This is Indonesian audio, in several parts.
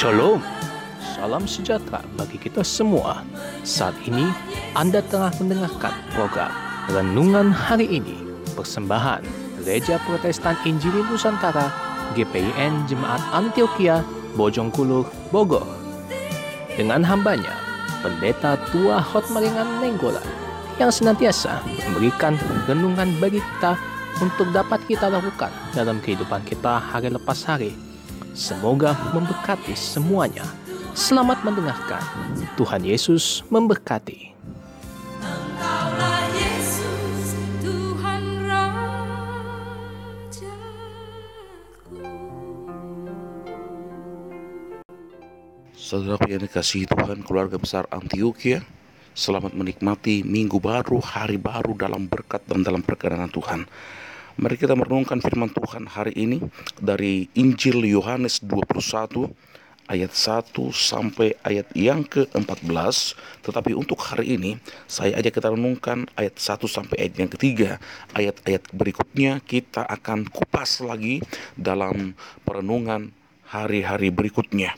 Shalom, salam sejahtera bagi kita semua. Saat ini Anda tengah mendengarkan program Renungan Hari Ini, persembahan Gereja Protestan Injili Nusantara GPIN Jemaat Antioquia Bojongkulur, Bogor. Dengan hambanya, Pendeta Tua Hotmaringan Nenggolan yang senantiasa memberikan renungan bagi kita untuk dapat kita lakukan dalam kehidupan kita hari lepas hari. Semoga memberkati semuanya. Selamat mendengarkan. Tuhan Yesus memberkati. Engkaulah Yesus, Tuhan Rajaku. Saudaraku yang dikasihi Tuhan, keluarga besar Antioquia, selamat menikmati minggu baru, hari baru dalam berkat dan dalam perkenanan Tuhan. Mari kita merenungkan firman Tuhan hari ini dari Injil Yohanes 21 ayat 1 sampai ayat yang ke-14. Tetapi untuk hari ini saya ajak kita renungkan ayat 1 sampai ayat yang ketiga. Ayat-ayat berikutnya kita akan kupas lagi dalam perenungan hari-hari berikutnya.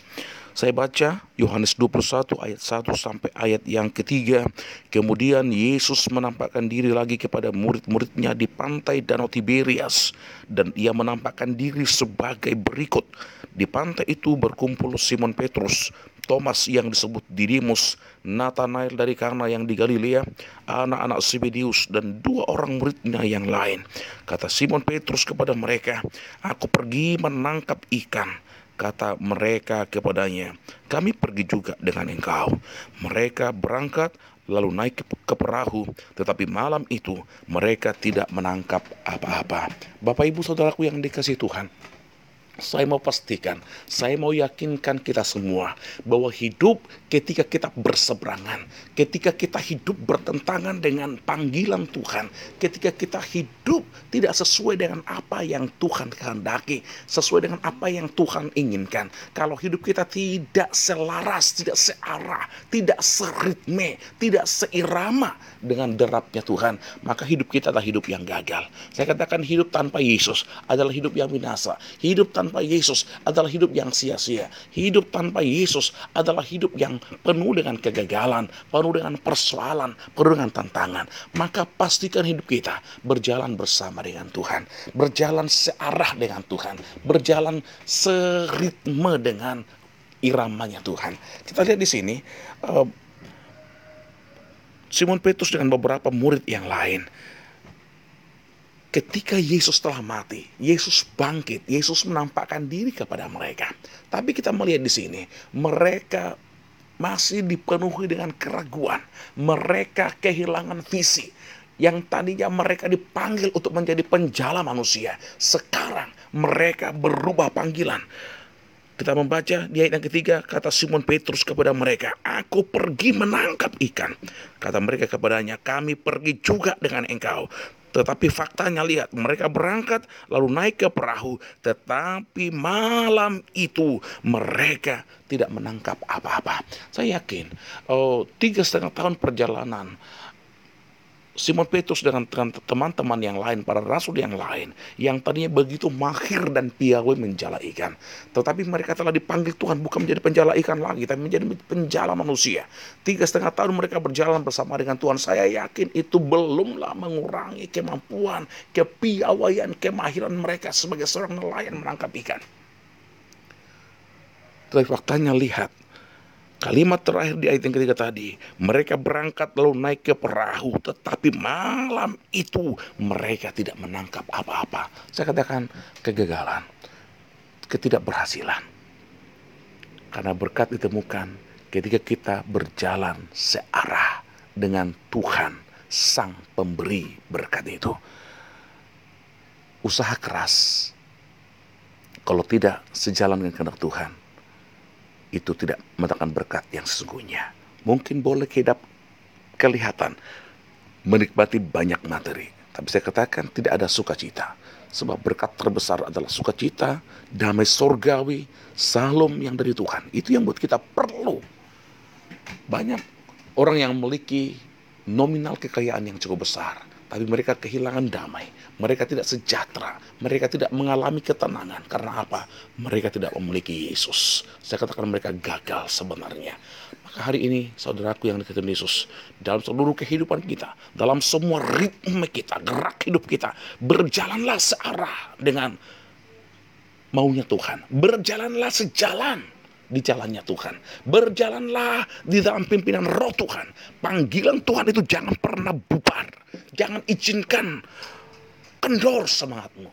Saya baca Yohanes 21 ayat 1 sampai ayat yang ketiga. Kemudian Yesus menampakkan diri lagi kepada murid-muridnya di pantai Danau Tiberias. Dan ia menampakkan diri sebagai berikut. Di pantai itu berkumpul Simon Petrus, Thomas yang disebut Didimus, Nathanael dari Kana yang di Galilea, anak-anak Zebedius dan dua orang muridnya yang lain. Kata Simon Petrus kepada mereka, Aku pergi menangkap ikan kata mereka kepadanya, "Kami pergi juga dengan engkau." Mereka berangkat lalu naik ke, perahu, tetapi malam itu mereka tidak menangkap apa-apa. Bapak, ibu, saudaraku yang dikasih Tuhan, saya mau pastikan, saya mau yakinkan kita semua bahwa hidup ketika kita berseberangan, ketika kita hidup bertentangan dengan panggilan Tuhan, ketika kita hidup tidak sesuai dengan apa yang Tuhan kehendaki, sesuai dengan apa yang Tuhan inginkan. Kalau hidup kita tidak selaras, tidak searah, tidak seritme, tidak seirama dengan derapnya Tuhan, maka hidup kita adalah hidup yang gagal. Saya katakan hidup tanpa Yesus adalah hidup yang binasa. Hidup tanpa Yesus adalah hidup yang sia-sia. Hidup tanpa Yesus adalah hidup yang penuh dengan kegagalan, penuh dengan persoalan, penuh dengan tantangan. Maka pastikan hidup kita berjalan bersama dengan Tuhan, berjalan searah dengan Tuhan, berjalan seritme dengan iramanya Tuhan. Kita lihat di sini eh, Simon Petrus dengan beberapa murid yang lain ketika Yesus telah mati, Yesus bangkit, Yesus menampakkan diri kepada mereka. Tapi kita melihat di sini, mereka masih dipenuhi dengan keraguan. Mereka kehilangan visi. Yang tadinya mereka dipanggil untuk menjadi penjala manusia. Sekarang mereka berubah panggilan. Kita membaca di ayat yang ketiga, kata Simon Petrus kepada mereka, Aku pergi menangkap ikan. Kata mereka kepadanya, kami pergi juga dengan engkau. Tetapi faktanya lihat, mereka berangkat lalu naik ke perahu, tetapi malam itu mereka tidak menangkap apa-apa. Saya yakin, oh, tiga setengah tahun perjalanan Simon Petrus dengan teman-teman yang lain, para rasul yang lain, yang tadinya begitu mahir dan piawai menjala ikan. Tetapi mereka telah dipanggil Tuhan bukan menjadi penjala ikan lagi, tapi menjadi penjala manusia. Tiga setengah tahun mereka berjalan bersama dengan Tuhan. Saya yakin itu belumlah mengurangi kemampuan, kepiawaian, kemahiran mereka sebagai seorang nelayan menangkap ikan. Tapi faktanya lihat, Kalimat terakhir di ayat yang ketiga tadi, mereka berangkat lalu naik ke perahu, tetapi malam itu mereka tidak menangkap apa-apa. Saya katakan kegagalan, ketidakberhasilan. Karena berkat ditemukan ketika kita berjalan searah dengan Tuhan, Sang Pemberi berkat itu. Usaha keras, kalau tidak sejalan dengan kehendak Tuhan, itu tidak mendatangkan berkat yang sesungguhnya. Mungkin boleh kita kelihatan menikmati banyak materi. Tapi saya katakan tidak ada sukacita. Sebab berkat terbesar adalah sukacita, damai sorgawi, salom yang dari Tuhan. Itu yang buat kita perlu. Banyak orang yang memiliki nominal kekayaan yang cukup besar. Tapi mereka kehilangan damai. Mereka tidak sejahtera. Mereka tidak mengalami ketenangan. Karena apa? Mereka tidak memiliki Yesus. Saya katakan mereka gagal sebenarnya. Maka hari ini, saudaraku yang dekat Yesus, dalam seluruh kehidupan kita, dalam semua ritme kita, gerak hidup kita, berjalanlah searah dengan maunya Tuhan. Berjalanlah sejalan di jalannya Tuhan. Berjalanlah di dalam pimpinan roh Tuhan. Panggilan Tuhan itu jangan pernah bubar. Jangan izinkan kendor semangatmu.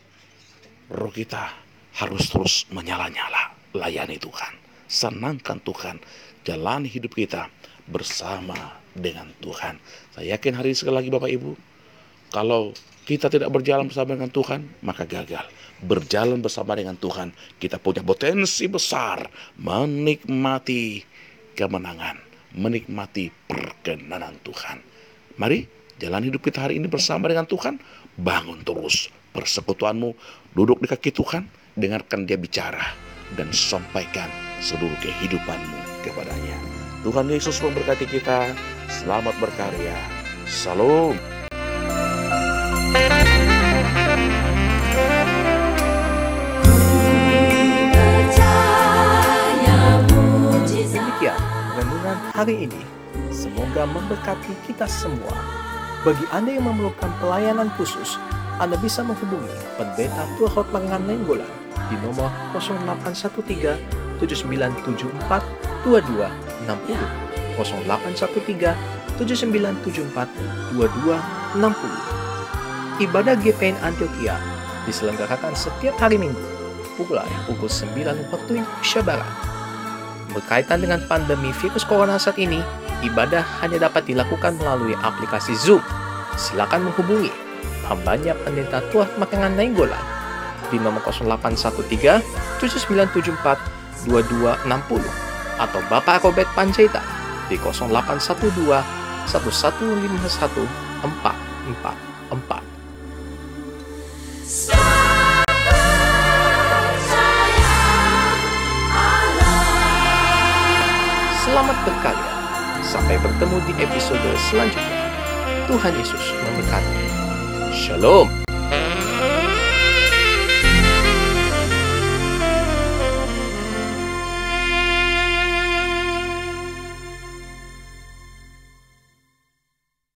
Roh kita harus terus menyala-nyala. Layani Tuhan. Senangkan Tuhan. Jalani hidup kita bersama dengan Tuhan. Saya yakin hari ini sekali lagi Bapak Ibu. Kalau kita tidak berjalan bersama dengan Tuhan, maka gagal. Berjalan bersama dengan Tuhan, kita punya potensi besar menikmati kemenangan, menikmati perkenanan Tuhan. Mari jalan hidup kita hari ini bersama dengan Tuhan, bangun terus persekutuanmu, duduk di kaki Tuhan, dengarkan dia bicara, dan sampaikan seluruh kehidupanmu kepadanya. Tuhan Yesus memberkati kita, selamat berkarya, Salam. Hari ini. Semoga memberkati kita semua. Bagi Anda yang memerlukan pelayanan khusus, Anda bisa menghubungi Pendeta Tua Hotlangan Nenggolan di nomor 0813 7974 2260 0813 7974 2260 Ibadah GPN Antioquia diselenggarakan setiap hari Minggu pukul 9 waktu Indonesia Barat. Berkaitan dengan pandemi virus corona saat ini, ibadah hanya dapat dilakukan melalui aplikasi Zoom. Silakan menghubungi hambanya pendeta Tuah Makangan Nainggolan di nomor 0813 7974 2260 atau Bapak Robert Panjaitan di 0812 1151 444. Berkarya. Sampai bertemu di episode selanjutnya. Tuhan Yesus memberkati. Shalom.